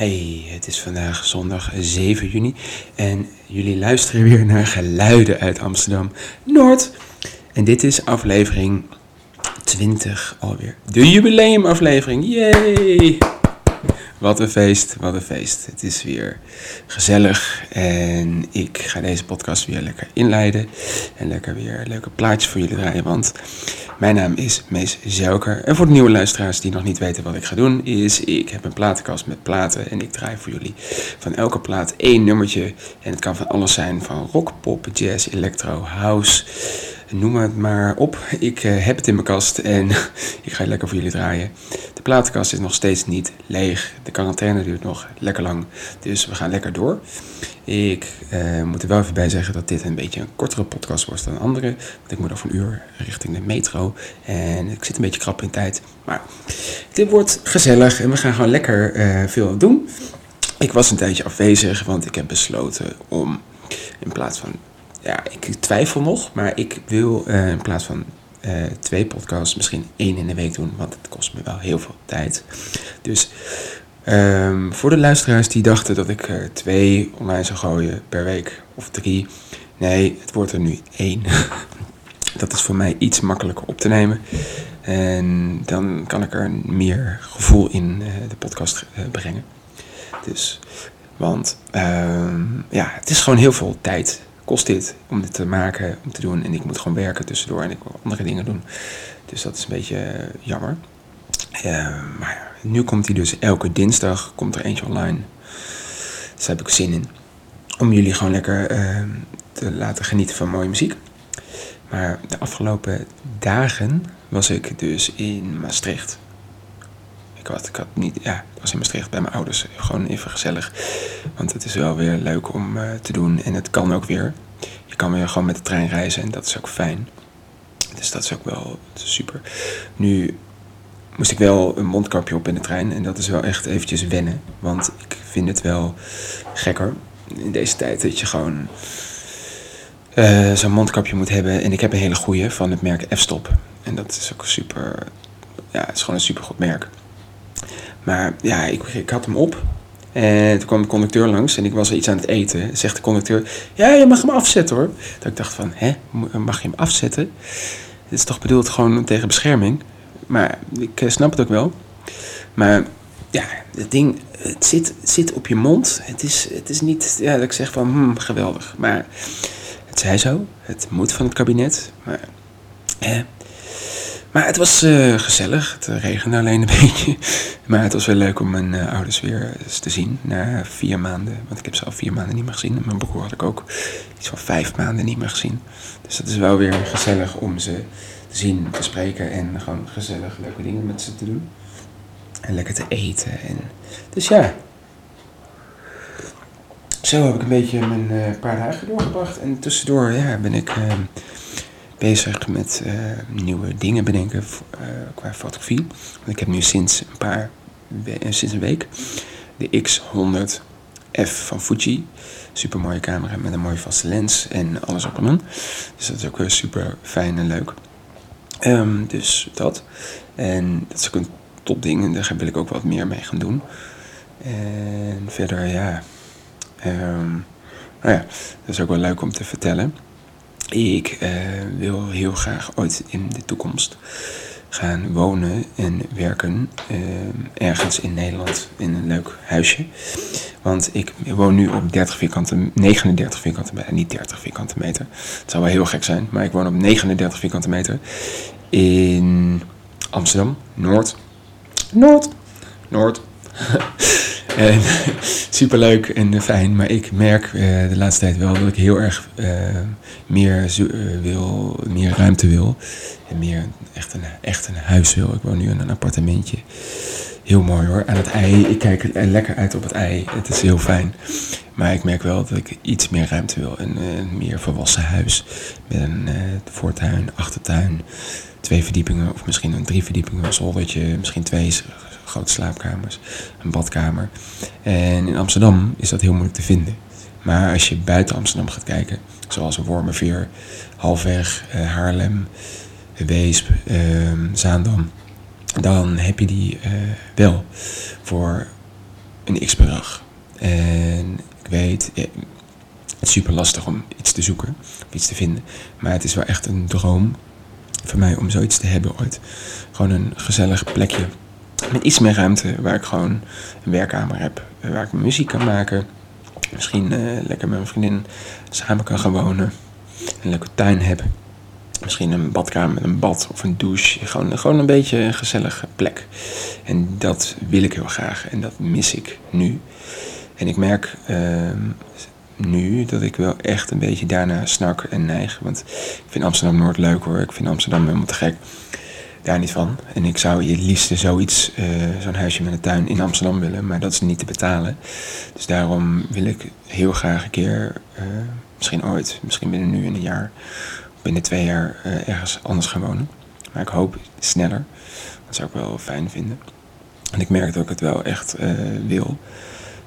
Hey, het is vandaag zondag 7 juni en jullie luisteren weer naar geluiden uit Amsterdam Noord. En dit is aflevering 20 alweer. De jubileumaflevering. Yay! Wat een feest, wat een feest. Het is weer gezellig en ik ga deze podcast weer lekker inleiden. En lekker weer leuke plaatjes voor jullie draaien, want mijn naam is Mees Zelker. En voor de nieuwe luisteraars die nog niet weten wat ik ga doen, is ik heb een platenkast met platen en ik draai voor jullie van elke plaat één nummertje. En het kan van alles zijn, van rock, pop, jazz, electro, house noem het maar op. Ik uh, heb het in mijn kast en ik ga het lekker voor jullie draaien. De platenkast is nog steeds niet leeg. De quarantaine duurt nog lekker lang. Dus we gaan lekker door. Ik uh, moet er wel even bij zeggen dat dit een beetje een kortere podcast wordt dan andere. Want ik moet over een uur richting de metro. En ik zit een beetje krap in tijd. Maar dit wordt gezellig en we gaan gewoon lekker uh, veel doen. Ik was een tijdje afwezig, want ik heb besloten om in plaats van ja, ik twijfel nog, maar ik wil uh, in plaats van uh, twee podcasts misschien één in de week doen, want het kost me wel heel veel tijd. Dus um, voor de luisteraars die dachten dat ik er twee online zou gooien per week of drie, nee, het wordt er nu één. dat is voor mij iets makkelijker op te nemen. En dan kan ik er meer gevoel in de podcast brengen. Dus, want uh, ja, het is gewoon heel veel tijd kost dit om dit te maken, om te doen. En ik moet gewoon werken tussendoor en ik wil andere dingen doen. Dus dat is een beetje uh, jammer. Uh, maar nu komt hij dus elke dinsdag, komt er eentje online. Dus daar heb ik zin in. Om jullie gewoon lekker uh, te laten genieten van mooie muziek. Maar de afgelopen dagen was ik dus in Maastricht. Ik had, ik had niet, ja, ik was in Maastricht bij mijn ouders. Gewoon even gezellig. Want het is wel weer leuk om uh, te doen. En het kan ook weer. Je kan weer gewoon met de trein reizen en dat is ook fijn. Dus dat is ook wel super. Nu moest ik wel een mondkapje op in de trein. En dat is wel echt eventjes wennen. Want ik vind het wel gekker in deze tijd dat je gewoon uh, zo'n mondkapje moet hebben. En ik heb een hele goede van het merk F-Stop. En dat is ook super. Ja, het is gewoon een super goed merk. Maar ja, ik, ik had hem op. En toen kwam de conducteur langs en ik was iets aan het eten. Zegt de conducteur, ja, je mag hem afzetten hoor. Dat ik dacht van, hè, mag je hem afzetten? Dit is toch bedoeld gewoon tegen bescherming? Maar ik snap het ook wel. Maar ja, het ding, het zit, het zit op je mond. Het is, het is niet ja, dat ik zeg van, hmm, geweldig. Maar het zij zo. Het moet van het kabinet. Maar hè, maar het was uh, gezellig. Het regende alleen een beetje. Maar het was wel leuk om mijn uh, ouders weer eens te zien. Na vier maanden. Want ik heb ze al vier maanden niet meer gezien. En mijn broer had ik ook iets van vijf maanden niet meer gezien. Dus dat is wel weer gezellig om ze te zien, te spreken. En gewoon gezellig leuke dingen met ze te doen. En lekker te eten. En dus ja. Zo heb ik een beetje mijn uh, paar dagen doorgebracht. En tussendoor ja, ben ik bezig met uh, nieuwe dingen bedenken uh, qua fotografie. Want ik heb nu sinds een paar sinds een week de X100F van Fuji. Super mooie camera met een mooie vaste lens en alles op en aan. Dus dat is ook super fijn en leuk. Um, dus dat. En dat is ook een top ding en daar wil ik ook wat meer mee gaan doen. En verder, ja. Um, nou ja, dat is ook wel leuk om te vertellen. Ik uh, wil heel graag ooit in de toekomst gaan wonen en werken uh, ergens in Nederland in een leuk huisje. Want ik woon nu op 30 vierkante, 39 vierkante meter, niet 30 vierkante meter. Het zou wel heel gek zijn, maar ik woon op 39 vierkante meter in Amsterdam, Noord. Noord, Noord. En superleuk en fijn, maar ik merk uh, de laatste tijd wel dat ik heel erg uh, meer uh, wil, meer ruimte wil. En meer echt een, echt een huis wil. Ik woon nu in een appartementje. Heel mooi hoor. Aan het ei. Ik kijk lekker uit op het ei. Het is heel fijn. Maar ik merk wel dat ik iets meer ruimte wil. Een, een meer volwassen huis. Met een voortuin, achtertuin. Twee verdiepingen of misschien een drie verdiepingen. Een zoldertje. Misschien twee grote slaapkamers, een badkamer. En in Amsterdam is dat heel moeilijk te vinden. Maar als je buiten Amsterdam gaat kijken, zoals Wormerveer, Halfweg, uh, Haarlem, Weesp, uh, Zaandam, dan heb je die uh, wel voor een x-bedrag. En ik weet, het is super lastig om iets te zoeken, of iets te vinden. Maar het is wel echt een droom voor mij om zoiets te hebben ooit. Gewoon een gezellig plekje met iets meer ruimte waar ik gewoon een werkkamer heb. Waar ik muziek kan maken. Misschien uh, lekker met mijn vriendin samen kan gaan wonen. Een leuke tuin heb. Misschien een badkamer met een bad of een douche. Gewoon, gewoon een beetje een gezellige plek. En dat wil ik heel graag. En dat mis ik nu. En ik merk uh, nu dat ik wel echt een beetje daarna snak en neig. Want ik vind Amsterdam Noord leuk hoor. Ik vind Amsterdam helemaal te gek. Daar niet van. En ik zou je liefst zoiets, uh, zo'n huisje met een tuin in Amsterdam willen. Maar dat is niet te betalen. Dus daarom wil ik heel graag een keer, uh, misschien ooit, misschien binnen nu in een jaar, binnen twee jaar uh, ergens anders gaan wonen. Maar ik hoop sneller. Dat zou ik wel fijn vinden. En ik merk dat ik het wel echt wil.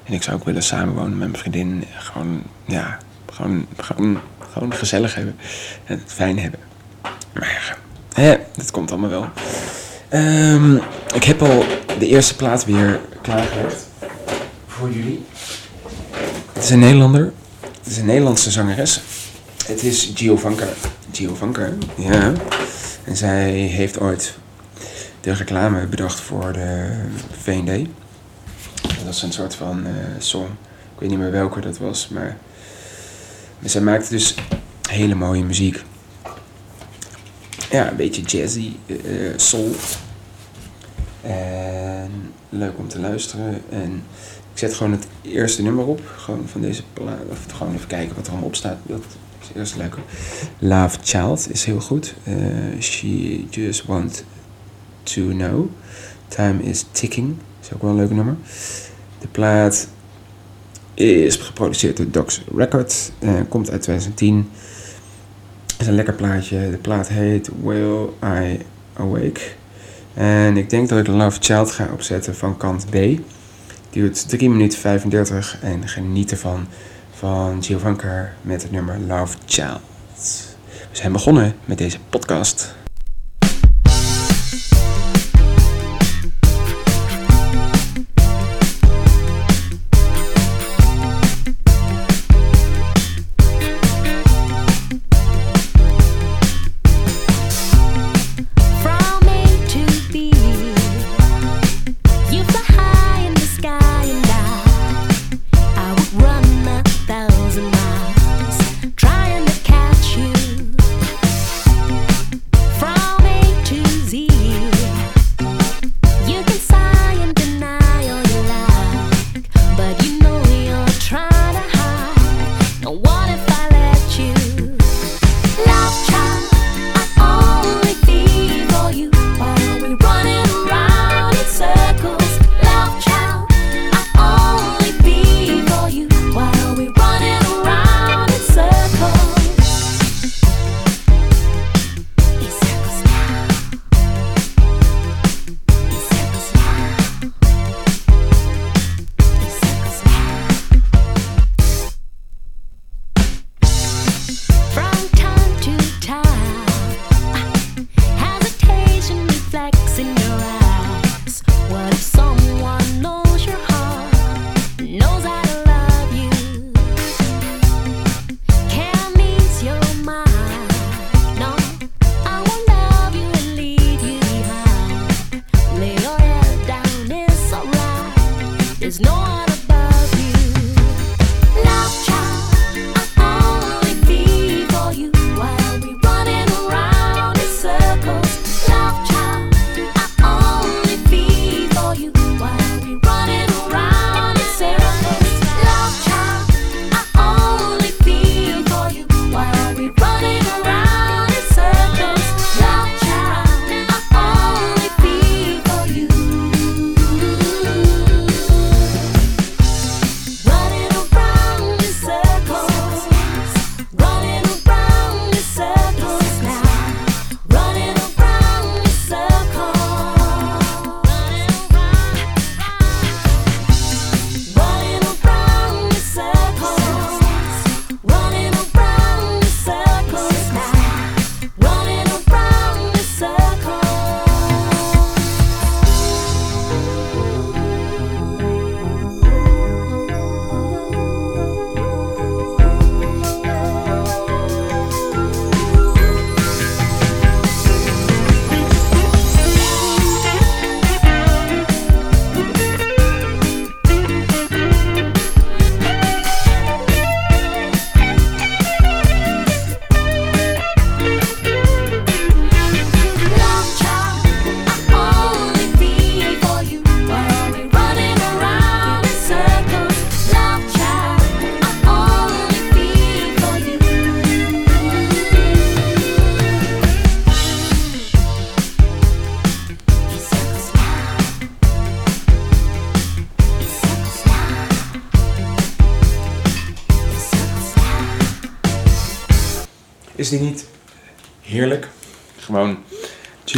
En ik zou ook willen samenwonen met mijn vriendin. Gewoon, ja, gewoon, gewoon, gewoon gezellig hebben. En het fijn hebben. Maar ja, dat komt allemaal wel. Um, ik heb al de eerste plaat weer klaargelegd. Voor jullie. Het is een Nederlander. Het is een Nederlandse zangeres. Het is Giovanka. Giovanka, ja. En zij heeft ooit de reclame bedacht voor de V&D. Dat is een soort van uh, song. Ik weet niet meer welke dat was, maar, maar zij maakte dus hele mooie muziek. Ja, een beetje jazzy, uh, soul. En leuk om te luisteren. En ik zet gewoon het eerste nummer op. Gewoon van deze plaat. Of gewoon even kijken wat er allemaal op staat. Dat is het eerste lekker. Love Child is heel goed. Uh, she just want to know. Time is ticking. Is ook wel een leuk nummer. De plaat is geproduceerd door Docs Records. Uh, komt uit 2010. Is een lekker plaatje. De plaat heet Will I Awake. En ik denk dat ik Love Child ga opzetten van kant B. Duurt 3 minuten 35 en geniet ervan van Giovanka met het nummer Love Child. We zijn begonnen met deze podcast.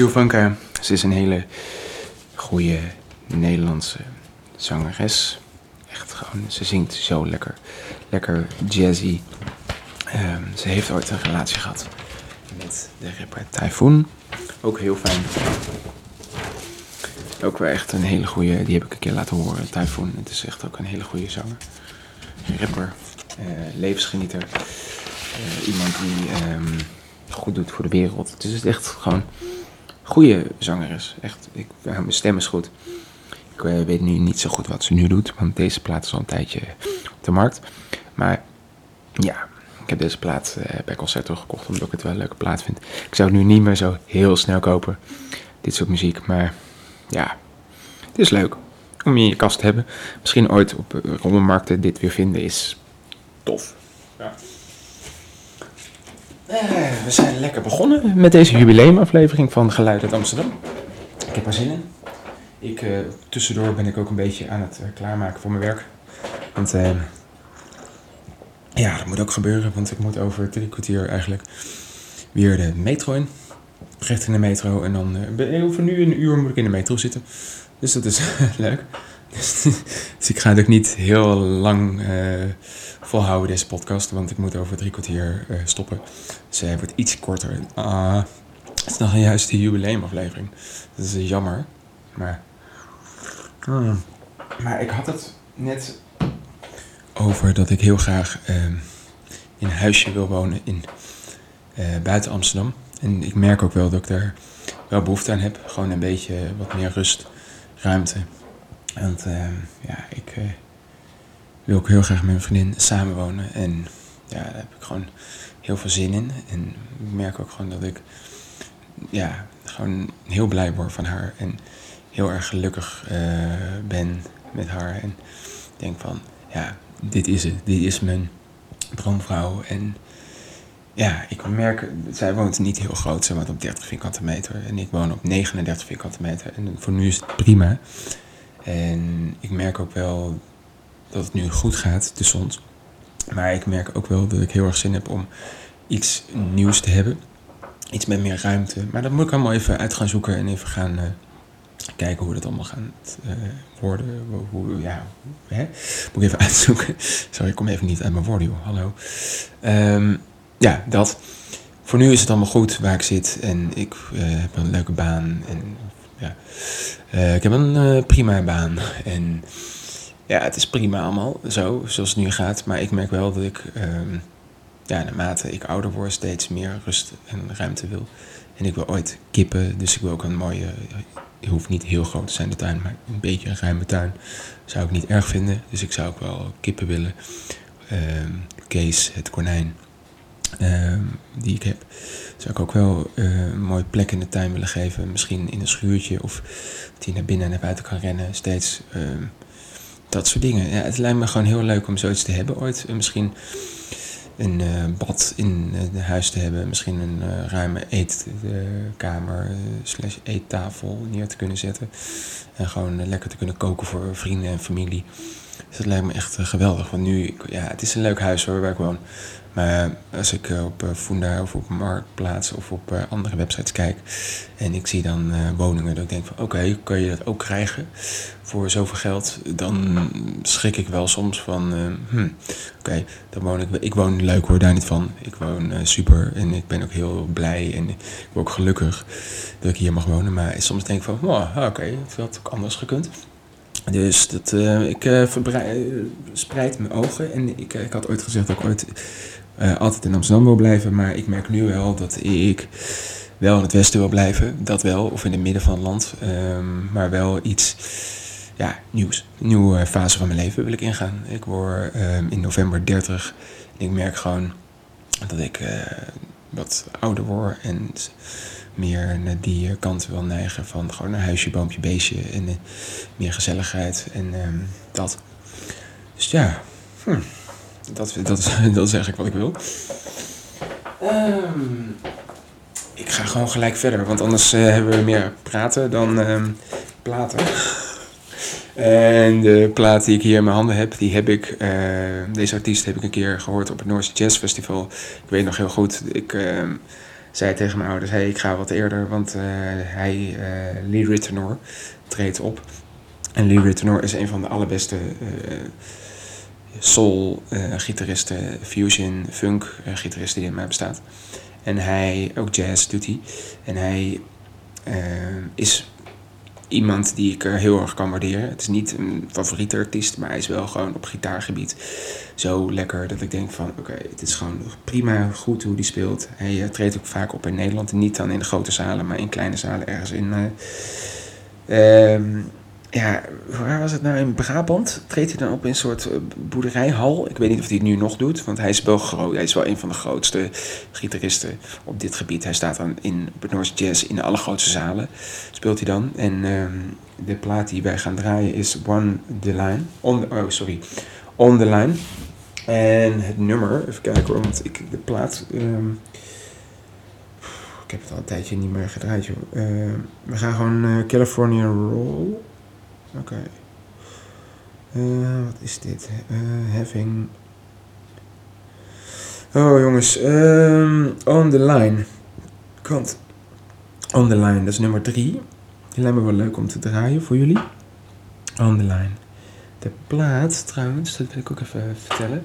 Giovanka. Ze is een hele goede Nederlandse zangeres. Echt gewoon, ze zingt zo lekker. Lekker jazzy. Ehm, ze heeft ooit een relatie gehad met de rapper Typhoon. Ook heel fijn. Ook wel echt een hele goede, die heb ik een keer laten horen, Typhoon. Het is echt ook een hele goede zanger. Rapper, uh, levensgenieter. Uh, iemand die um, goed doet voor de wereld. Het is echt gewoon goede zangeres. Echt, ik, mijn stem is goed. Ik uh, weet nu niet zo goed wat ze nu doet, want deze plaat is al een tijdje op de markt. Maar ja, ik heb deze plaat uh, bij Concerto gekocht omdat ik het wel een leuke plaat vind. Ik zou het nu niet meer zo heel snel kopen, dit soort muziek. Maar ja, het is leuk om je in je kast te hebben. Misschien ooit op uh, rommelmarkten dit weer vinden is tof. Uh, we zijn lekker begonnen met deze jubileumaflevering van Geluid uit Amsterdam. Ik heb er zin in. Ik, uh, tussendoor ben ik ook een beetje aan het uh, klaarmaken voor mijn werk. Want ja, dat moet ook gebeuren, want ik moet over drie kwartier eigenlijk weer de metro in. Recht in de metro en dan over nu een uur moet ik in de metro zitten. Dus dat is leuk. Dus, ik ga het ook niet heel lang volhouden, deze podcast. Want ik moet over drie kwartier uh, stoppen. Dus hij wordt iets korter. Ah, het is nog juist de jubileumaflevering. Dat is jammer. Maar, hmm. maar ik had het net over dat ik heel graag uh, in een huisje wil wonen in buiten Amsterdam. En ik merk ook wel dat ik daar wel behoefte aan heb. Gewoon een beetje wat meer rust, ruimte. Want ja, ik wil ik heel graag met mijn vriendin samenwonen. En ja, daar heb ik gewoon heel veel zin in. En ik merk ook gewoon dat ik ja, gewoon heel blij word van haar. En heel erg gelukkig uh, ben met haar. En denk van, ja, dit is het. Dit is mijn droomvrouw. En ja, ik merk, zij woont niet heel groot. Zij woont op 30 vierkante meter. En ik woon op 39 vierkante meter. En voor nu is het prima. En ik merk ook wel dat het nu goed gaat tussen ons. Maar ik merk ook wel dat ik heel erg zin heb om iets nieuws te hebben. Iets met meer ruimte. Maar dat moet ik allemaal even uit gaan zoeken en even gaan uh, kijken hoe dat allemaal gaat uh, worden. Hoe, ja, hè? Moet ik even uitzoeken. Sorry, ik kom even niet uit mijn woorden, joh. Hallo. Um, ja, dat. Voor nu is het allemaal goed waar ik zit. En ik uh, heb een leuke baan. En ja, ik heb een prima baan. En ja, het is prima allemaal, zo, zoals het nu gaat. Maar ik merk wel dat ik, um, ja, naarmate ik ouder word, steeds meer rust en ruimte wil. En ik wil ooit kippen, dus ik wil ook een mooie, het hoeft niet heel groot te zijn de tuin, maar een beetje een ruime tuin zou ik niet erg vinden. Dus ik zou ook wel kippen willen. Um, Kees, het konijn, die ik heb, zou ik ook wel uh, een mooie plek in de tuin willen geven. Misschien in een schuurtje of dat naar binnen en naar buiten kan rennen. Steeds dat soort dingen. Ja, het lijkt me gewoon heel leuk om zoiets te hebben ooit. Eh, misschien een uh, bad in uh, huis te hebben. Misschien een ruime eetkamer slash eettafel neer te kunnen zetten. En gewoon lekker te kunnen koken voor vrienden en familie. Dus dat lijkt me echt geweldig. Want nu, ja, het is een leuk huis hoor, waar ik woon. Maar als ik op Funda of op Marktplaats of op andere websites kijk en ik zie dan woningen, denk ik van oké, kan je dat ook krijgen voor zoveel geld? Dan schrik ik wel soms van, hm, oké, dan woon ik, ik woon leuk hoor, daar niet van. Ik woon super en ik ben ook heel blij en ik ben ook gelukkig dat ik hier mag wonen. Maar soms denk ik van, wow, oké, het had ook anders gekund. Dus dat, ik uh, mijn ogen. En ik, ik had ooit gezegd dat ik ooit uh, altijd in Amsterdam wil blijven. Maar ik merk nu wel dat ik wel in het westen wil blijven. Dat wel, of in het midden van het land. Um, maar wel iets ja, nieuws. Een nieuwe fase van mijn leven wil ik ingaan. Ik word um, in november 30. En ik merk gewoon dat ik wat ouder word. En meer naar die kant wil neigen van gewoon een huisje, boompje, beestje en meer gezelligheid en um, dat. Dus ja, hm, dat, dat, is, dat is eigenlijk wat ik wil. Um, ik ga gewoon gelijk verder, want anders uh, hebben we meer praten dan um, platen. En de plaat die ik hier in mijn handen heb, die heb ik, eh, deze artiest heb ik een keer gehoord op het Noorse Jazz Festival. Ik weet nog heel goed, ik uh, zei tegen mijn ouders, hey, ik ga wat eerder, want uh, hij, Lee Rittenor, treedt op. En Lee Rittenor is een van de allerbeste soul-gitaristen, fusion, funk-gitaristen die in mij bestaat. En hij, ook jazz doet hij. En hij is iemand die ik heel erg kan waarderen. Het is niet een favoriete artiest, maar hij is wel gewoon op gitaargebied zo lekker dat ik denk van oké, het is gewoon prima goed hoe die speelt. Hij treedt ook vaak op in Nederland. Niet dan in de grote zalen, maar in kleine zalen ergens in. Uh, ja, waar was het nou? In Brabant treedt hij dan op in een soort eh, boerderijhal. Ik weet niet of hij het nu nog doet, want hij is wel groot. Hij is wel een van de grootste gitaristen op dit gebied. Hij staat dan in op Noorse Jazz in de allergrootste zalen. Speelt hij dan. En um, de plaat die wij gaan draaien is One the Line. On, oh, sorry. On the Line. En het nummer, even kijken hoor, want ik, de plaat. Um, ik heb het al een tijdje niet meer gedraaid, joh. Uh, we gaan gewoon uh, California Roll. Oké. Uh, wat is dit? Uh, having. Oh jongens, um, On the Line. Kant. On the Line, dat is nummer 3. Die lijkt me wel leuk om te draaien voor jullie. On the Line. De plaat, trouwens, dat wil ik ook even vertellen,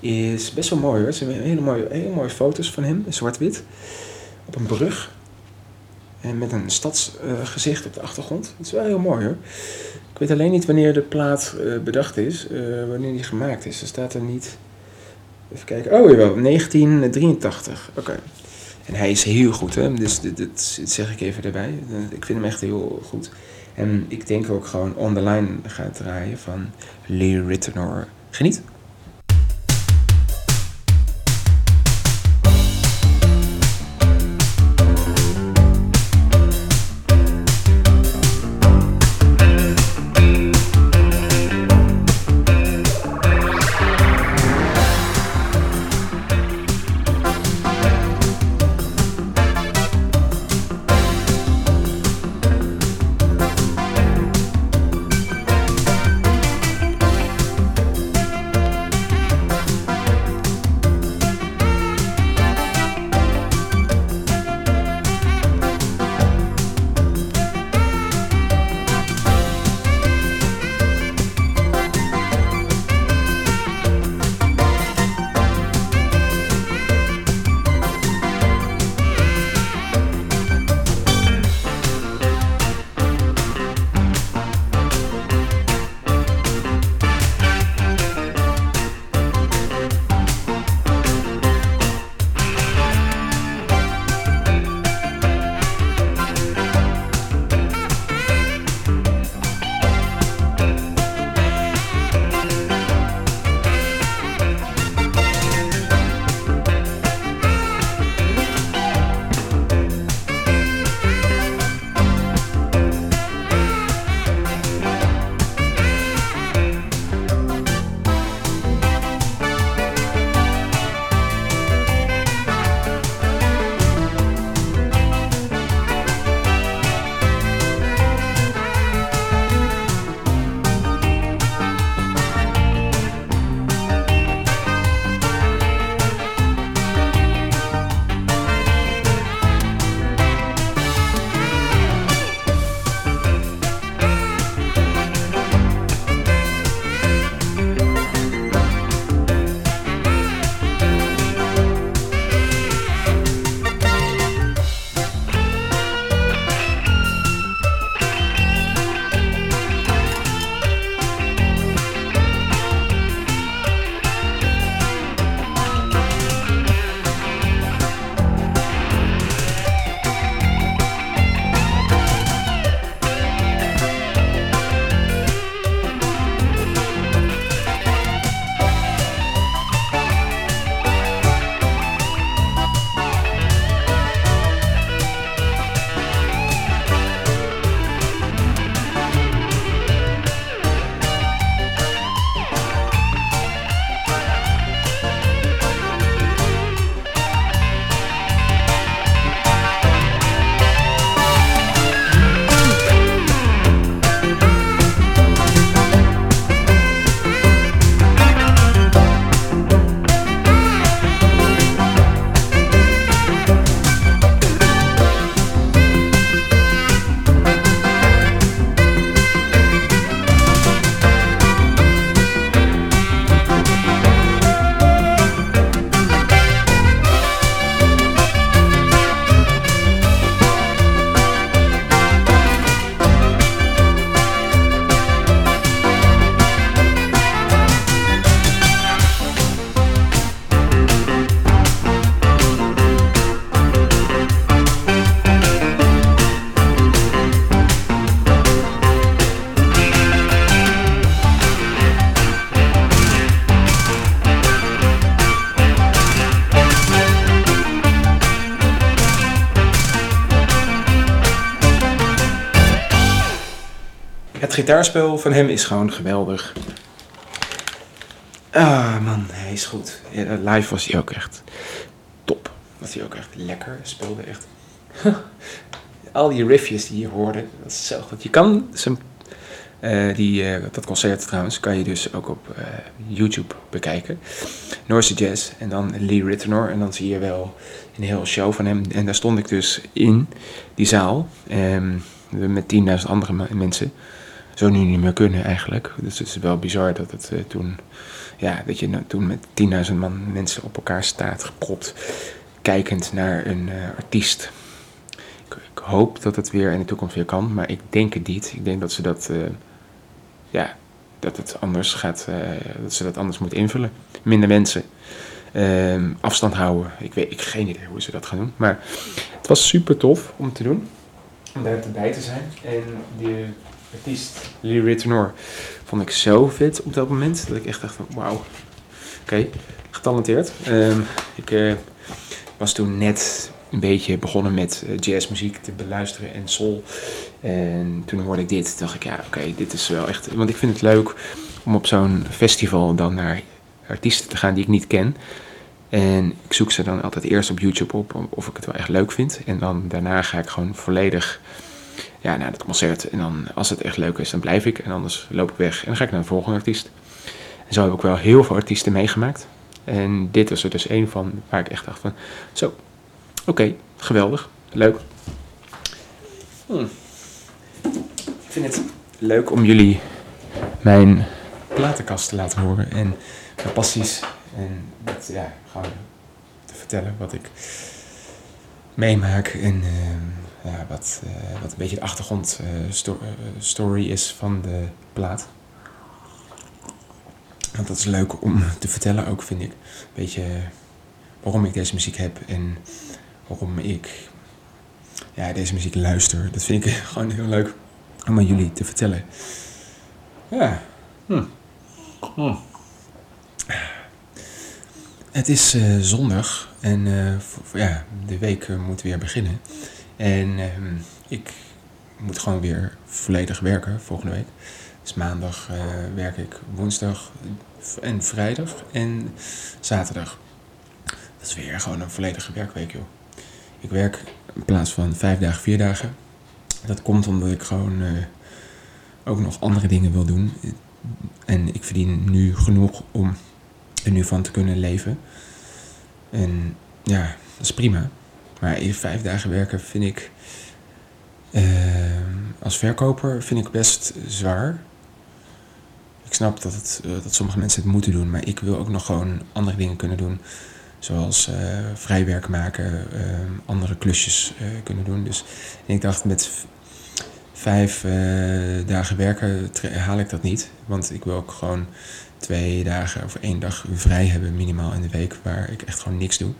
is best wel mooi hoor. Er zijn hele mooie, hele mooie foto's van hem, zwart-wit, op een brug. En met een stadsgezicht op de achtergrond. Het is wel heel mooi hoor. Ik weet alleen niet wanneer de plaat uh, bedacht is, uh, wanneer die gemaakt is. Er staat er niet. Even kijken. Oh jawel, 1983. Oké. En hij is heel goed, hè? Dus dit, zeg ik even erbij. Ik vind hem echt heel goed. En ik denk ook gewoon on the gaat draaien van Lee Rittenor. Geniet! Gitaarspel van hem is gewoon geweldig. Ah man, hij is goed. Live was hij ook echt top. Was hij ook echt lekker. Speelde echt. Al die riffjes die je hoorde, dat is zo goed. Je kan zijn, uh, die, uh, dat concert trouwens, kan je dus ook op uh, YouTube bekijken. Noorse Jazz en dan Lee Rittenor. En dan zie je wel een hele show van hem. En daar stond ik dus in, die zaal. Um, met 10.000 andere mensen. Zo nu niet meer kunnen eigenlijk. Dus het is wel bizar dat het toen ja, dat je nou toen met 10.000 man mensen op elkaar staat gepropt, kijkend naar een uh, artiest. Ik, ik, hoop dat het weer in de toekomst weer kan, maar ik denk het niet. Ik denk dat ze dat, uh, ja, dat het anders gaat, dat ze dat anders moeten invullen. Minder mensen. Ehm, afstand houden. Ik weet ik geen idee hoe ze dat gaan doen. Maar het was super tof om te doen. Om daar bij te zijn. En de artiest Lee Rittenor vond ik zo vet op dat moment. Dat ik echt dacht van wauw, oké, getalenteerd. Um, ik uh, was toen net een beetje begonnen met uh, jazzmuziek te beluisteren en soul. En toen hoorde ik dit, dacht ik ja oké, dit is wel echt... Want ik vind het leuk om op zo'n festival dan naar artiesten te gaan die ik niet ken. En ik zoek ze dan altijd eerst op YouTube op of ik het wel echt leuk vind. En dan daarna ga ik gewoon volledig ja, naar het concert. En dan, als het echt leuk is, dan blijf ik. En anders loop ik weg en dan ga ik naar de volgende artiest. En zo heb ik wel heel veel artiesten meegemaakt. En dit was er dus een van waar ik echt dacht van... Zo, oké, geweldig, leuk. Hm. Ik vind het leuk om jullie mijn platenkast te laten horen. En mijn passies. En dat, ja, gewoon te vertellen wat ik meemaak. En... Uh, ja, wat, uh, wat een beetje de achtergrondstory uh, is van de plaat. Want dat is leuk om te vertellen ook, vind ik. Een beetje waarom ik deze muziek heb en waarom ik ja, deze muziek luister. Dat vind ik gewoon heel leuk om aan jullie te vertellen. Ja. Hm. Hm. Het is uh, zondag en ja, de week moet weer beginnen. En ehm, ik moet gewoon weer volledig werken volgende week. Dus maandag uh, werk ik woensdag en vrijdag en zaterdag. Dat is weer gewoon een volledige werkweek, joh. Ik werk in plaats van vijf dagen, vier dagen. Dat komt omdat ik gewoon uh, ook nog andere dingen wil doen. En ik verdien nu genoeg om er nu van te kunnen leven. En ja, dat is prima. Maar in vijf dagen werken vind ik uh, als verkoper vind ik best zwaar. Ik snap dat, het, uh, dat sommige mensen het moeten doen, maar ik wil ook nog gewoon andere dingen kunnen doen. Zoals uh, vrijwerk maken, andere klusjes eh, kunnen doen. Dus ik dacht met vijf dagen werken haal ik dat niet. Want ik wil ook gewoon twee dagen of één dag vrij hebben minimaal in de week waar ik echt gewoon niks doe.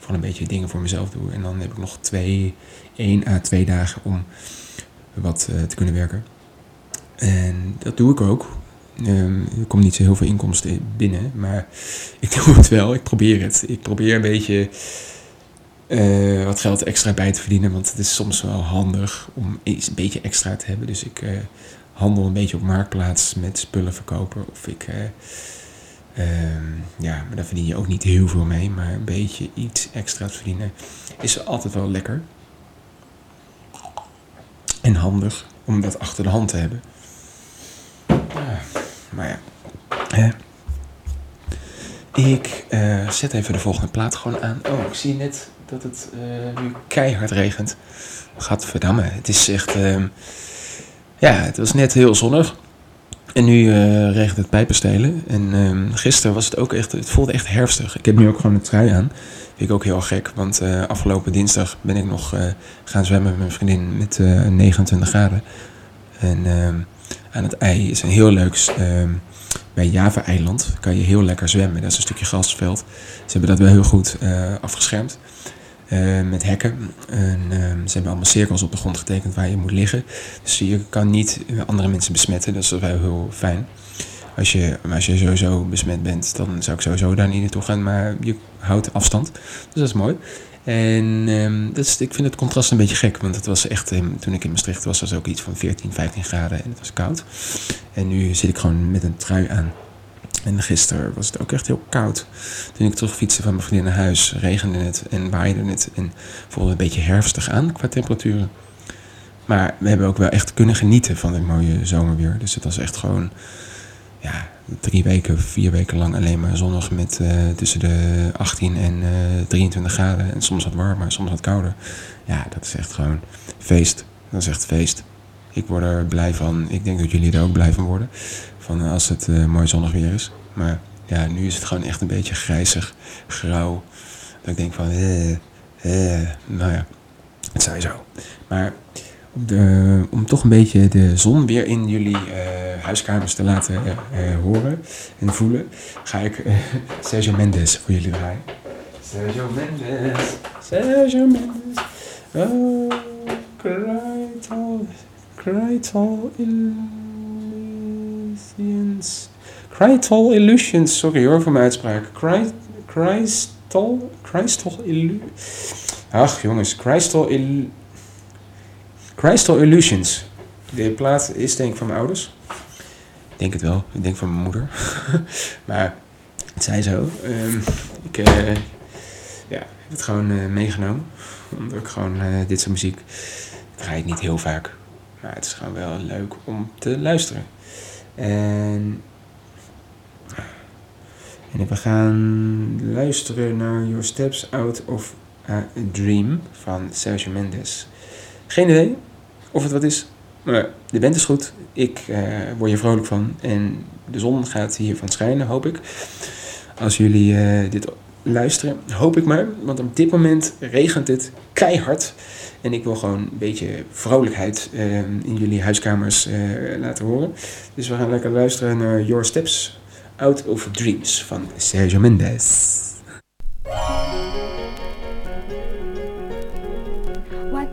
Gewoon een beetje dingen voor mezelf doe. En dan heb ik nog twee, één à twee dagen om wat uh, te kunnen werken. En dat doe ik ook. Um, er komt niet zo heel veel inkomsten binnen, maar ik doe het wel. Ik probeer het. Ik probeer een beetje uh, wat geld extra bij te verdienen, want het is soms wel handig om iets een beetje extra te hebben. Dus ik uh, handel een beetje op marktplaats met spullen verkopen. Of ik Um, ja, maar daar verdien je ook niet heel veel mee. Maar een beetje iets extra te verdienen is altijd wel lekker. En handig om dat achter de hand te hebben. Ja, maar ja. Ik uh, zet even de volgende plaat gewoon aan. Oh, ik zie net dat het uh, nu keihard regent. Gadverdamme, het is echt... Ja, het was net heel zonnig. En nu uh, regent het pijpenstelen. En uh, gisteren was het ook echt, het voelde echt herfstig. Ik heb nu ook gewoon een trui aan. Vind ik ook heel gek, want uh, afgelopen dinsdag ben ik nog uh, gaan zwemmen met mijn vriendin met 29 graden. En ehm, aan het ei is een heel leuk, ehm, bij Java-eiland kan je heel lekker zwemmen. Dat is een stukje grasveld. Ze hebben dat wel heel goed afgeschermd. Uh, met hekken. En, uh, ze hebben allemaal cirkels op de grond getekend waar je moet liggen. Dus je kan niet andere mensen besmetten. Dat is wel heel fijn. Als je, als je sowieso besmet bent, dan zou ik sowieso daar niet naartoe gaan. Maar je houdt afstand. Dus dat is mooi. En ehm, dat is, ik vind het contrast een beetje gek, want het was echt, ehm, toen ik in Maastricht was, was het ook iets van 14, 15 graden en het was koud. En nu zit ik gewoon met een trui aan. En gisteren was het ook echt heel koud. Toen ik terugfietste van mijn vriendin naar huis, regende het en waaide het. En voelde een beetje herfstig aan qua temperaturen. Maar we hebben ook wel echt kunnen genieten van het mooie zomerweer. Dus het was echt gewoon ja, drie weken, vier weken lang alleen maar zonnig met uh, tussen de 18 en uh, 23 graden. En soms wat warmer, soms wat kouder. Ja, dat is echt gewoon feest. Dat is echt feest. Ik word er blij van. Ik denk dat jullie er ook blij van worden. Van als het uh, mooi zonnig weer is. Maar ja, nu is het gewoon echt een beetje grijzig, grauw. Dat ik denk van, eh, eh, nou ja, het zij zo. Maar de, om toch een beetje de zon weer in jullie huiskamers te laten horen en voelen, ga ik Sergio Mendes voor jullie draaien. Sergio Mendes, Sergio Mendes, oh, Crytal Illusions, Crytal Illusions, sorry hoor voor mijn uitspraak, Cry, Crystal, Crystal Illusions, ach jongens, Crystal Illusions, Crystal Illusions. De plaat is denk ik van mijn ouders. Ik denk het wel. Ik denk van mijn moeder. maar het zij zo. Um, ik uh, ja, heb het gewoon uh, meegenomen. Omdat ik gewoon uh, dit soort muziek draai ik niet heel vaak. Maar het is gewoon wel leuk om te luisteren. En, en we gaan luisteren naar Your Steps Out of a Dream van Sergio Mendes. Geen idee of het wat is, maar de band is goed. Ik uh, word hier vrolijk van. En de zon gaat hiervan schijnen, hoop ik. Als jullie uh, dit luisteren, hoop ik maar. Want op dit moment regent het keihard. En ik wil gewoon een beetje vrolijkheid uh, in jullie huiskamers laten horen. Dus we gaan lekker luisteren naar Your Steps Out of Dreams van Sergio Mendes.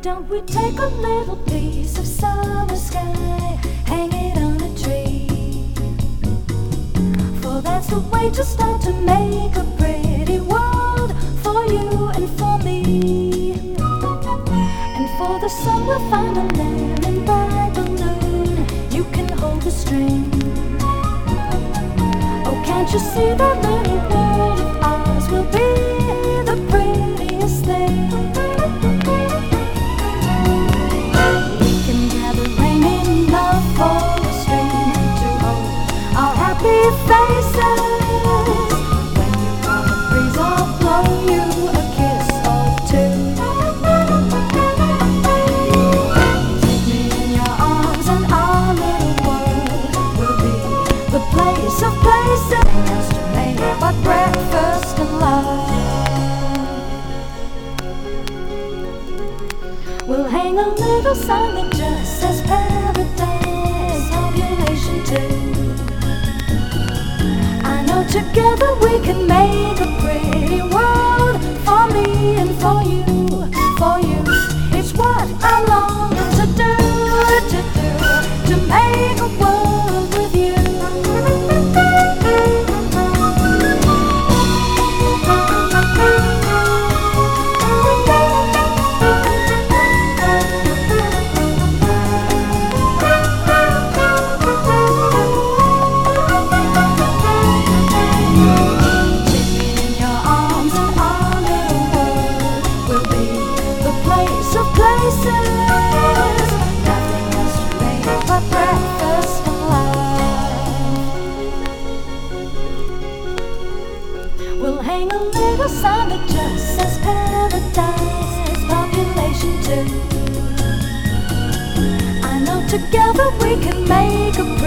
Don't we take a little piece of summer sky, hang it on a tree? For that's the way to start to make a pretty world for you and for me. And for the sun we'll find a lemon by balloon. You can hold the string. Oh, can't you see that a little sign that just says paradise, population two. Together we can make a pretty we can make a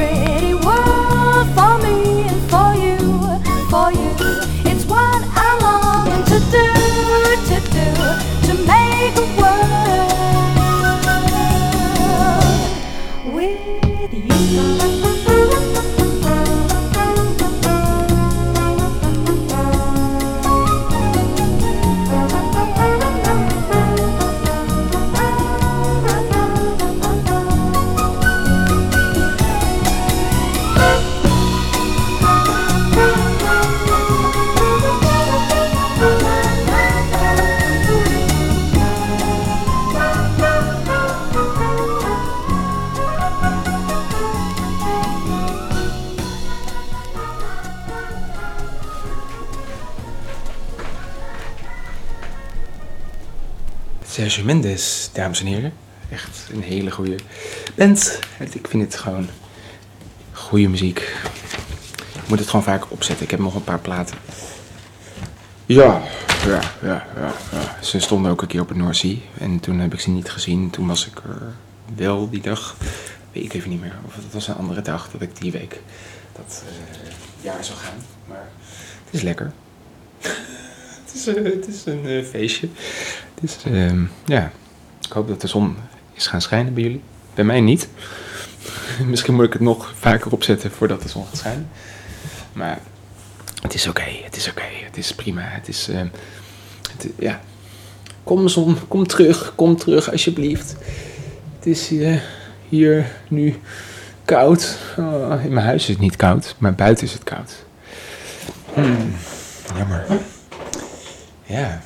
Sergio Mendes, dames en heren. Echt een hele goede band. Ik vind het gewoon goede muziek. Ik moet het gewoon vaker opzetten. Ik heb nog een paar platen. Ja, ja, ja, ja, ja. Ze stonden ook een keer op het Sea. En toen heb ik ze niet gezien. Toen was ik er wel die dag. Weet ik even niet meer. Of het was een andere dag dat ik die week dat eh, jaar zou gaan. Maar het is lekker. Eh, het is een eh, feestje. Het is, ehm, ja. Ik hoop dat de zon is gaan schijnen bij jullie. Bij mij niet. Misschien moet ik het nog vaker opzetten voordat de zon gaat schijnen. Maar het is oké, het is oké, het is prima. Het is, ehm, het, ja. Kom zon, kom terug, kom terug alsjeblieft. Het is eh, hier nu koud. Oh, in mijn huis is het niet koud, maar buiten is het koud. Hmm, jammer. Ja.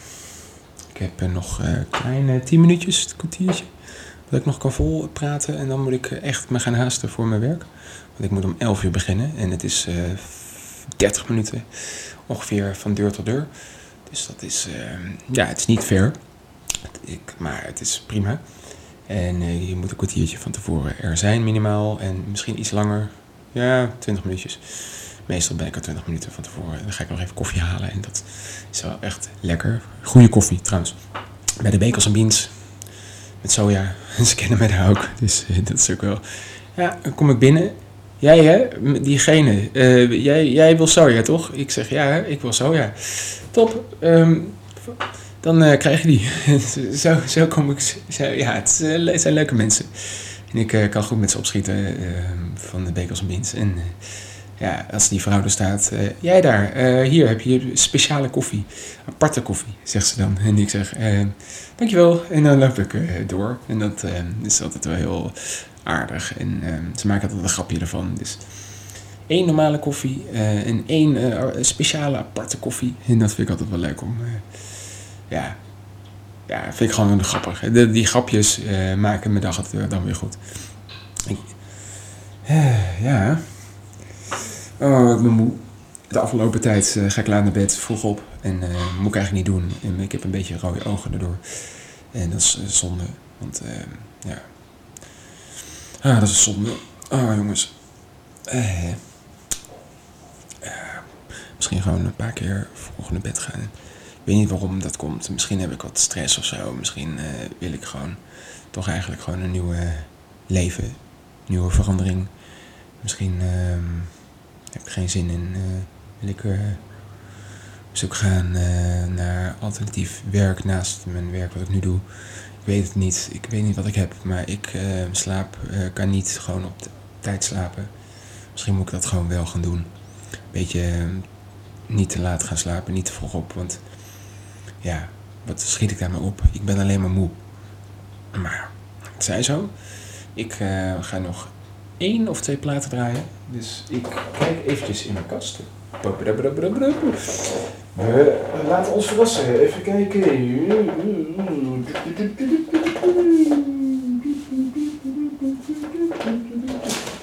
Ik heb eh, nog eh kleine 10 minuutjes, een kwartiertje. Dat ik nog kan vol praten. En dan moet ik eh, echt me gaan haasten voor mijn werk. Want ik moet om 11 uur beginnen. En het is eh 30 minuten ongeveer van deur tot deur. Dus dat is, eh, ja, het is niet ver. Ik, maar het is prima. En je moet een kwartiertje van tevoren er zijn minimaal. En misschien iets langer. Ja, 20 minuutjes. Meestal ben ik er 20 minuten van tevoren. Dan ga ik nog even koffie halen. En dat is wel echt lekker. Goede koffie trouwens. Bij de Bakels en Beans. Met soja. Ze kennen mij daar ook. Dus eh, dat is ook wel... Ja, dan kom ik binnen. Jij hè, diegene. eh, jij, jij wil soja toch? Ik zeg ja, ik wil soja. Top. ehm, dan eh, krijg je die. zo, zo kom ik. Zo, ja, het, het zijn leuke mensen. En ik kan goed met ze opschieten van de Bakels en Beans. En ja, als die vrouw er staat, eh, jij daar, eh, hier heb je speciale koffie. Aparte koffie, zegt ze dan. En ik zeg, eh, dankjewel. En dan loop ik door. En dat is altijd wel heel aardig. En ze maken altijd een grapje ervan. Dus één normale koffie en één speciale aparte koffie. En dat vind ik altijd wel leuk om... ja, ja, vind ik gewoon grappig. Die grapjes maken mijn dag dan weer goed. Ja. Oh, ik ben moe. De afgelopen tijd eh, ga ik laat naar bed, vroeg op. En eh, moet ik eigenlijk niet doen. En ik heb een beetje rode ogen erdoor. En dat is eh, zonde. Want eh, ja. Ah, dat is zonde. Oh, jongens. Misschien gewoon een paar keer vroeg naar bed gaan. Ik weet niet waarom dat komt. Misschien heb ik wat stress of zo. Misschien wil ik gewoon toch eigenlijk gewoon een nieuwe leven. Nieuwe verandering. Misschien ehm, heb ik geen zin in. eh, wil ik eh, op zoek gaan eh, naar alternatief werk naast mijn werk wat ik nu doe. Ik weet het niet. Ik weet niet wat ik heb. Maar ik slaap, kan niet gewoon op t- tijd slapen. Misschien moet ik dat gewoon wel gaan doen. Beetje niet te laat gaan slapen, niet te vroeg op. Want ja, wat schiet ik daarmee op? Ik ben alleen maar moe. Maar het zij zo. Ik ga nog één of twee platen draaien. Dus ik kijk eventjes in mijn kast. We laten ons verrassen. Even kijken.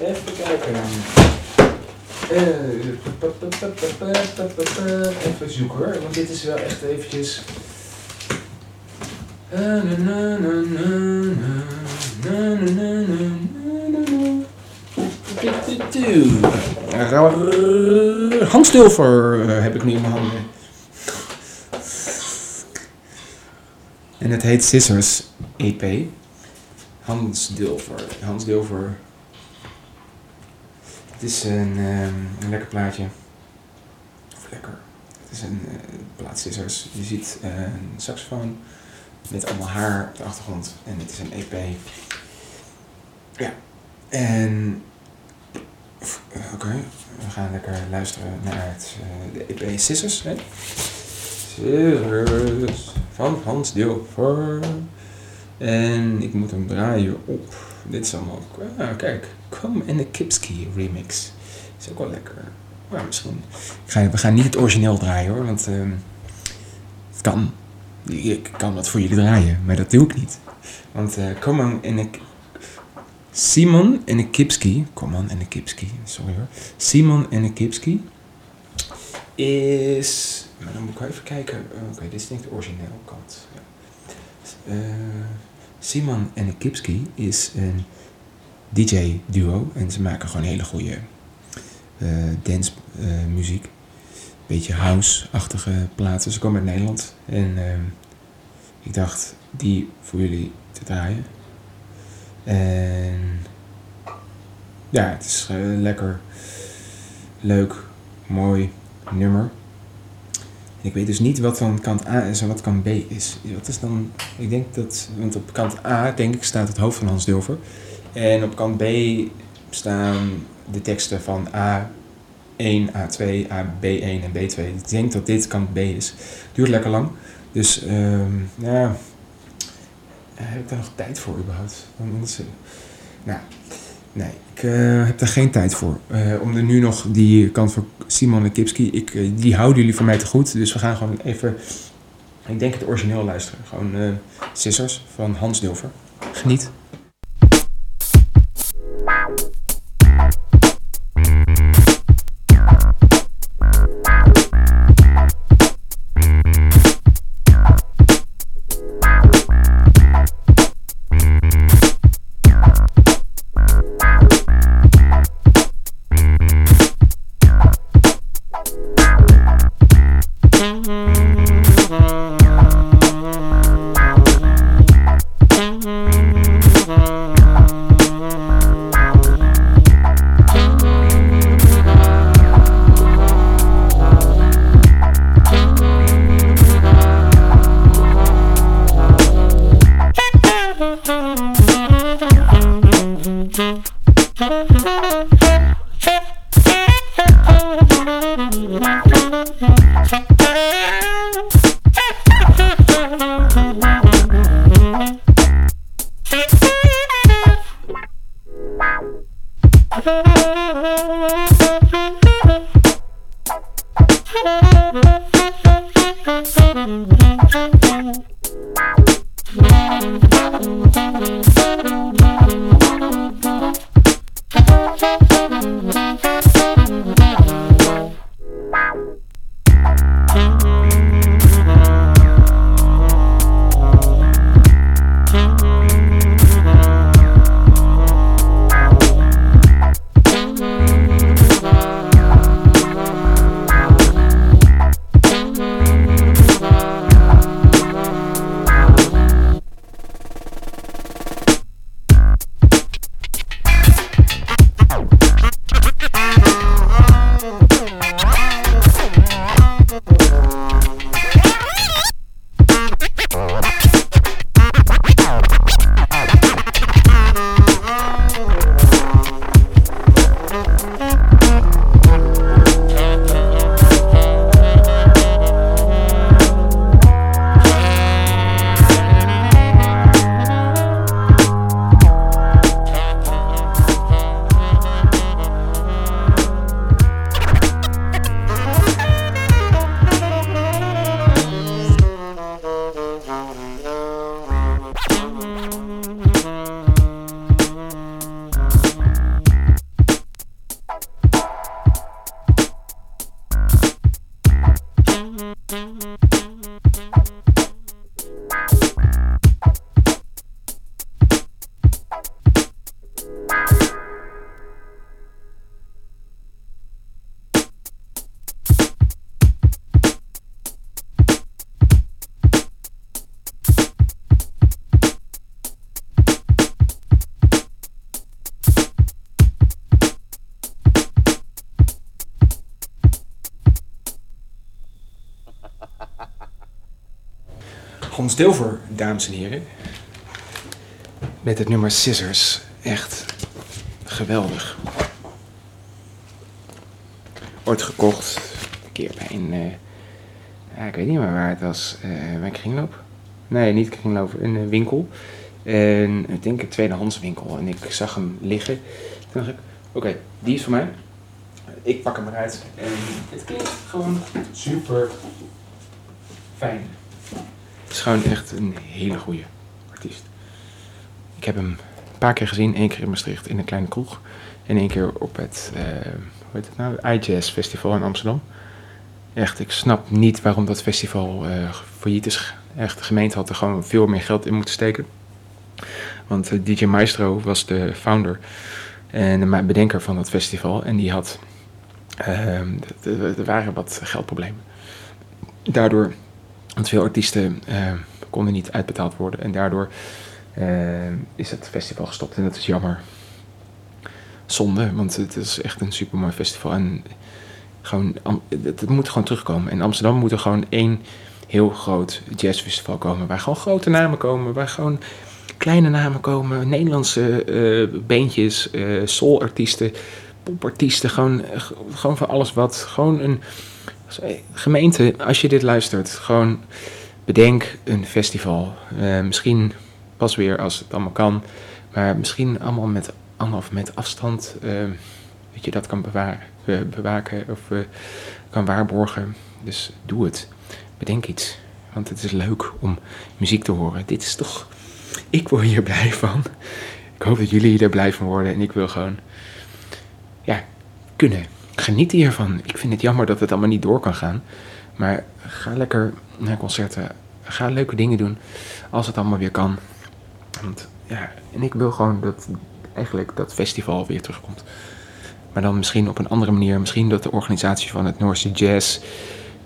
Even kijken. Eh, even zoeken hoor, want dit is wel echt eventjes... Eh, na na na na na na na Hans Dulfer eh, heb ik nu in mijn handen. En het heet Scissors EP. Hans Dulfer. Het is een, ehm, een lekker plaatje. Of lekker. Het is een eh, plaat Scissors. Je ziet eh, een saxofoon met allemaal haar op de achtergrond. En het is een EP. Ja. En Oké, we gaan lekker luisteren naar het, eh, de EP Scissors. Hè? Scissors van Hans Dilfer. En ik moet hem draaien op. Dit is allemaal. Ah, kijk. Come in the Kipski remix. Is ook wel lekker. Maar misschien. Ik ga, we gaan niet het origineel draaien hoor, want ehm, het kan. Ik kan dat voor jullie draaien, maar dat doe ik niet. Want eh Come on in the Simon en de Kipski, kom on en de Kipski, sorry hoor. Simon en de Kipski is, maar dan moet ik even kijken. Oh, Oké, dit is ik de originele kant. Ja. Eh, Simon en Kipski is een DJ-duo en ze maken gewoon hele goede uh, dance uh. Beetje house-achtige platen. Ze komen uit Nederland en ehm, ik dacht die voor jullie te draaien. En ja, het is lekker, leuk, mooi nummer. Ik weet dus niet wat van kant A is en wat kant B is. Wat is dan, ik denk dat, want op kant A denk ik staat het hoofd van Hans Dulver. En op kant B staan de teksten van A1, A2, AB1 en B2. Ik denk dat dit kant B is. Duurt lekker lang. Dus um, ja, heb ik daar nog tijd voor überhaupt? Nou, Nee, ik uh, heb daar geen tijd voor. Uh, om er nu nog die kant van Simon en Kipski, ik, die houden jullie voor mij te goed. Dus we gaan gewoon even, ik denk het origineel luisteren. Gewoon Scissors van Hans Dilver. Geniet. Hans Dilver, dames en heren. Met het nummer Scissors. Echt geweldig. Ooit gekocht. Een keer bij een... Ja, ik weet niet meer waar het was. Uh, bij kringloop. Nee, niet kringloop. Een uh, winkel. En ik denk een tweedehands winkel. En ik zag hem liggen. Toen dacht ik, oké, die is voor mij. Ik pak hem eruit. En het klinkt gewoon super fijn gewoon echt een hele goede artiest. Ik heb hem een paar keer gezien. één keer in Maastricht in een kleine kroeg. En één keer op het, uh, hoe heet het nou? iJazz Festival in Amsterdam. Echt, ik snap niet waarom dat festival uh, failliet is. Echt, de gemeente had er gewoon veel meer geld in moeten steken. Want uh, DJ Maestro was de founder en de bedenker van het festival. En die had, ehm, er waren wat geldproblemen. Daardoor, want veel artiesten ehm, konden niet uitbetaald worden. En daardoor ehm, is het festival gestopt. En dat is jammer. Zonde, want het is echt een supermooi festival. En gewoon, het, moet gewoon terugkomen. In Amsterdam moet er gewoon één heel groot jazzfestival komen. Waar gewoon grote namen komen. Waar gewoon kleine namen komen. Nederlandse uh, beentjes, uh, soulartiesten, popartiesten. Gewoon, gewoon van alles wat. Gewoon een gemeente, als je dit luistert, gewoon bedenk een festival. Uh, misschien pas weer als het allemaal kan. Maar misschien allemaal met anderhalf met afstand. dat je dat kan bewaren bewaken of kan waarborgen. Dus doe het. Bedenk iets. Want het is leuk om muziek te horen. Dit is toch. Ik word hier blij van. Ik hoop dat jullie er blij van worden. En ik wil gewoon. Ja, kunnen. Genieten hiervan. Ik vind het jammer dat het allemaal niet door kan gaan. Maar ga lekker naar concerten. Ga leuke dingen doen. Als het allemaal weer kan. Want ja, en ik wil gewoon dat eigenlijk dat festival weer terugkomt. Maar dan misschien op een andere manier. Misschien dat de organisatie van het Noorse Jazz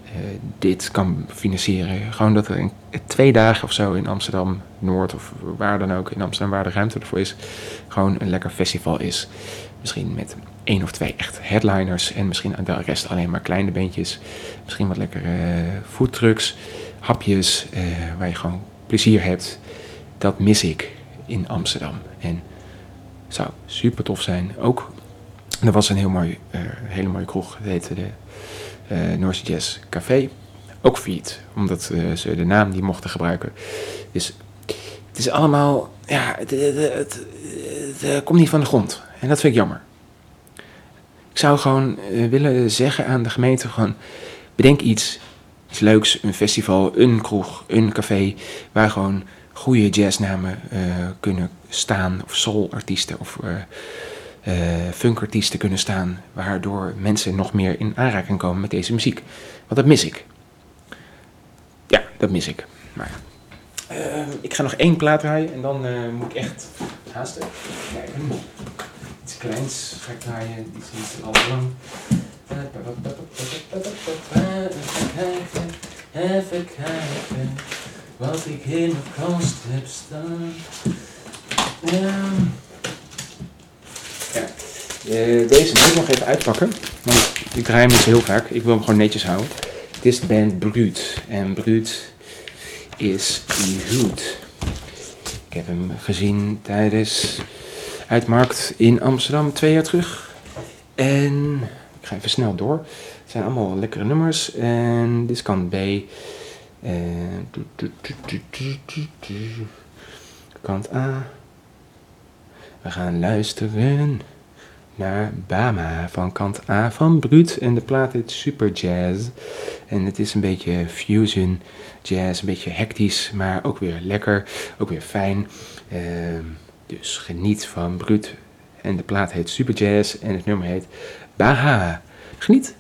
uh, dit kan financieren. Gewoon dat er een, twee dagen of zo in Amsterdam Noord of waar dan ook in Amsterdam waar de ruimte ervoor is. Gewoon een lekker festival is. Misschien met één of twee echt headliners. En misschien aan de rest alleen maar kleine beentjes. Misschien wat lekkere uh, foodtrucks, hapjes. Uh, waar je gewoon plezier hebt. Dat mis ik in Amsterdam. En zou super tof zijn. Ook er was een heel mooi, uh, hele mooie kroeg, dat heette de uh, Noorse Jazz Café. Ook failliet, omdat ze de naam die mochten gebruiken. Dus het is allemaal, ja, het, het, het, komt niet van de grond. En dat vind ik jammer. Ik zou gewoon willen zeggen aan de gemeente, gewoon bedenk iets, leuks, een festival, een kroeg, een café, waar gewoon goede jazznamen kunnen staan, of soulartiesten, of uh, funkartiesten kunnen staan, waardoor mensen nog meer in aanraking komen met deze muziek. Want dat mis ik. Ja, dat mis ik. Maar ik ga nog één plaat draaien en dan moet ik echt haasten. Kijken. Iets kleins ga ik draaien, iets niet al lang. Even kijken wat ik in de kast heb staan. Ja. Uh, deze moet ik nog even uitpakken. Want ik draai hem niet heel vaak. Ik wil hem gewoon netjes houden. Dit is de band Brut. En Brut is goed. Ik heb hem gezien tijdens Uitmarkt in Amsterdam twee jaar terug. En ik ga even snel door. Het zijn allemaal lekkere nummers. En dit is kant B. En kant A. We gaan luisteren naar Bama van kant A van Brut. En de plaat heet Super Jazz. En het is een beetje fusion jazz, een beetje hectisch, maar ook weer lekker, ook weer fijn. Uh, dus geniet van Brut. En de plaat heet Super Jazz en het nummer heet Baha. Geniet!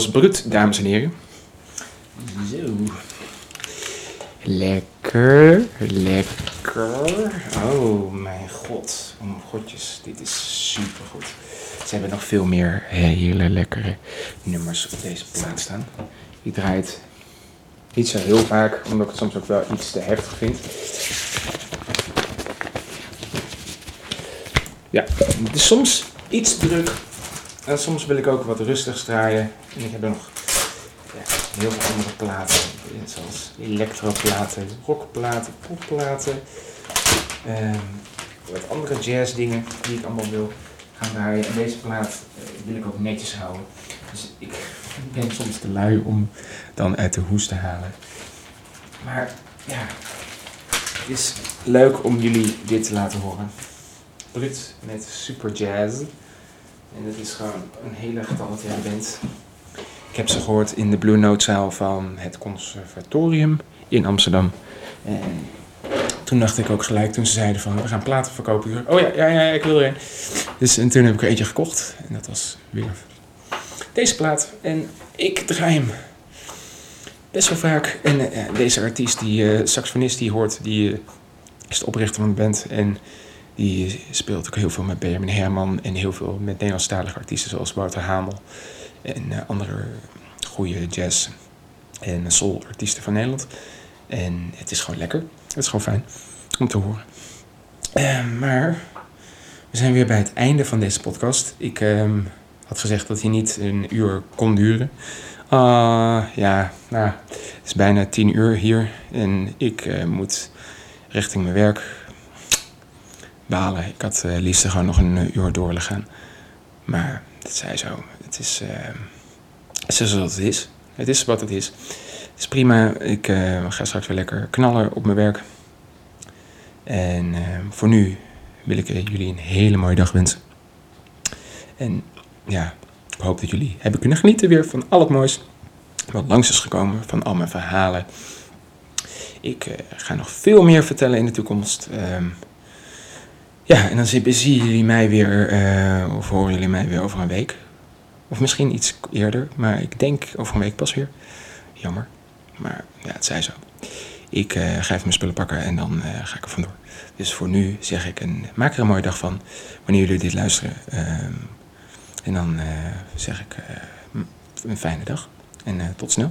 Zoals Brut, dames en heren. Zo. Lekker, lekker. Oh mijn god, oh mijn godjes, dit is super goed. Ze hebben nog veel meer hele lekkere nummers op deze plaat staan. Die draait niet zo heel vaak, omdat ik het soms ook wel iets te heftig vind. Ja, het is soms iets druk. En soms wil ik ook wat rustigs draaien. En ik heb nog ja, heel veel andere platen. Zoals electroplaten, rockplaten, popplaten. ehm wat andere jazzdingen die ik allemaal wil gaan draaien. En deze plaat eh, wil ik ook netjes houden. Dus ik ben soms te lui om dan uit de hoes te halen. Maar ja, het is leuk om jullie dit te laten horen. Brut met super jazz. En het is gewoon een hele getalenteerde band. Ik heb ze gehoord in de Blue Note zaal van het conservatorium in Amsterdam. En toen dacht ik ook gelijk, toen ze zeiden van we gaan platen verkopen. Oh ja, ja, ja, ik wil er een. Dus en toen heb ik er eentje gekocht. En dat was weer deze plaat. En ik draai hem best wel vaak. En eh, deze artiest, die eh, saxofonist die hoort, die eh, is de oprichter van de band. En die speelt ook heel veel met Benjamin Herman en heel veel met Nederlandstalige artiesten zoals Wouter Hamel en eh, andere goede jazz en soul artiesten van Nederland. En het is gewoon lekker. Het is gewoon fijn om te horen. Eh, maar we zijn weer bij het einde van deze podcast. Ik ehm, had gezegd dat hij niet een uur kon duren. Ah, ja, nou, het is bijna tien uur hier en ik eh, moet richting mijn werk balen. Ik had eh liefst gewoon nog een uur door willen gaan. Maar dat zij zo. Het is, eh, het is zoals het is. Het is wat het is. Het is prima. Ik eh, ga straks weer lekker knallen op mijn werk. En voor nu wil ik jullie een hele mooie dag wensen. En ja, ik hoop dat jullie hebben kunnen genieten weer van al het moois. Wat langs is gekomen van al mijn verhalen. Ik ga nog veel meer vertellen in de toekomst. Ehm, ja, en dan zie- zien jullie mij weer, eh, of horen jullie mij weer over een week. Of misschien iets eerder, maar ik denk over een week pas weer. Jammer, maar ja, het zij zo. Ik eh, ga even mijn spullen pakken en dan eh, ga ik er vandoor. Dus voor nu zeg ik, een, maak er een mooie dag van, wanneer jullie dit luisteren. Ehm, en dan zeg ik, een fijne dag en tot snel.